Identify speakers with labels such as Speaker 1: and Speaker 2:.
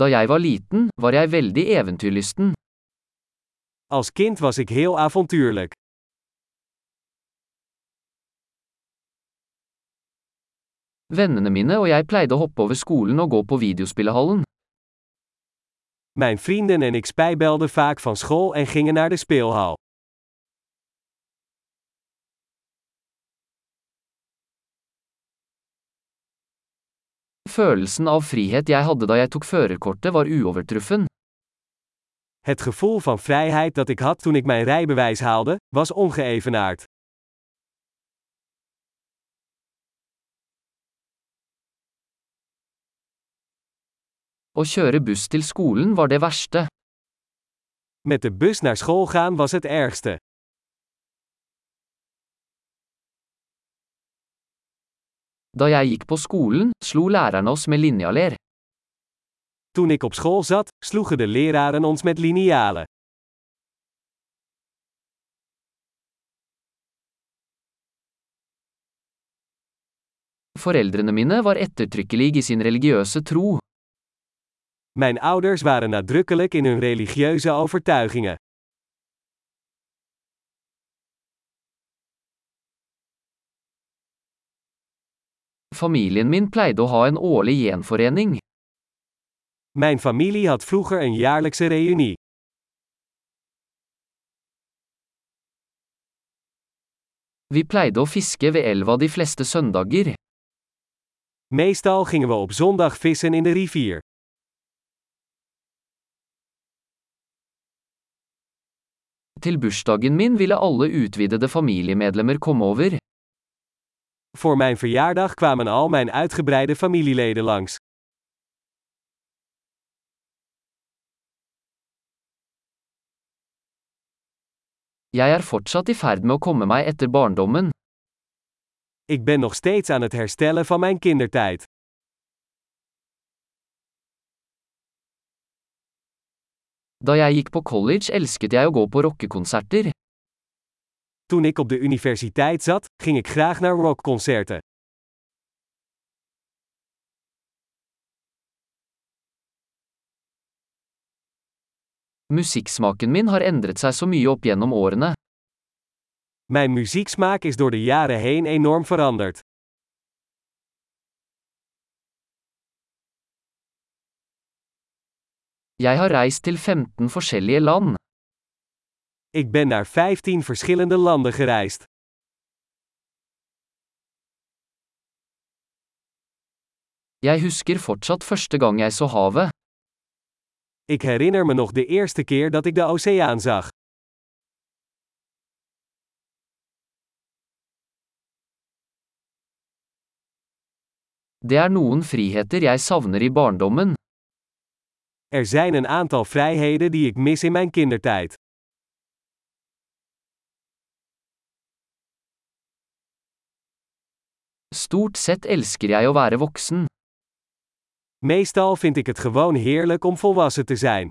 Speaker 1: Da jeg var liten, var jeg veldig eventyrlysten.
Speaker 2: Als kind was ik heel avontuurlijk.
Speaker 1: Vennene mine og jeg pleide å hoppe over skolen og gå på videospillehallen.
Speaker 2: Mijn vrienden en ik spijbelden vaak van school en gingen naar de speelhal.
Speaker 1: Følelsen av frihet jeg hadde da jeg tok førerkortet var uovertruffen.
Speaker 2: Het gevoel van vrijheid dat ik had toen ik mijn rijbewijs haalde, was ongeëvenaard.
Speaker 1: Å kjøre buss til skolen var det verste.
Speaker 2: Met de bus naar school gaan was het ergste.
Speaker 1: Da jeg gikk på skolen, slo lærerne oss med linjaler.
Speaker 2: Toen ik op school zat, sloegen de leraren ons met linealen.
Speaker 1: Foreldrene mine var ettertrykkelige i sin religiøse tro.
Speaker 2: Mijn ouders waren nadrukkelijk in hun religieuze overtuigingen.
Speaker 1: Familien min pleide å ha en årlig gjenforening.
Speaker 2: Mijn familie had vroeger een jaarlijkse reunie.
Speaker 1: Vi pleide å fiske ved elva de fleste søndager.
Speaker 2: Meestal gingen we op zondag vissen in de rivier.
Speaker 1: Til bursdagen min ville alle utvidede familiemedlemmer komme over.
Speaker 2: Voor mijn verjaardag kwamen al mijn uitgebreide familieleden langs.
Speaker 1: Jeg er fortsatt i ferd med å komme meg etter barndommen.
Speaker 2: Ik ben nog steeds aan het herstellen van mijn kindertijd.
Speaker 1: Da jeg gikk på college elsket jeg å gå på rockekonserter.
Speaker 2: Toen ik op de universiteit zat, ging ik graag naar rockconcerten.
Speaker 1: Musikksmaken min har endret seg så mye opp gjennom årene.
Speaker 2: Mijn muzieksmaak is door de jaren heen enorm veranderd.
Speaker 1: Jeg har reist til 15 forskjellige land.
Speaker 2: Ik ben naar 15 verschillende landen gereisd.
Speaker 1: Jeg husker fortsatt første gang jeg så havet.
Speaker 2: Ik herinner me nog de eerste keer dat ik de oceaan zag.
Speaker 1: Det er noen friheter jeg savner i barndommen.
Speaker 2: Er zijn een aantal vrijheden die ik mis in mijn kindertijd.
Speaker 1: Stort sett elsker jeg å være voksen.
Speaker 2: Meestal vind ik het gewoon heerlijk om volwassen te zijn.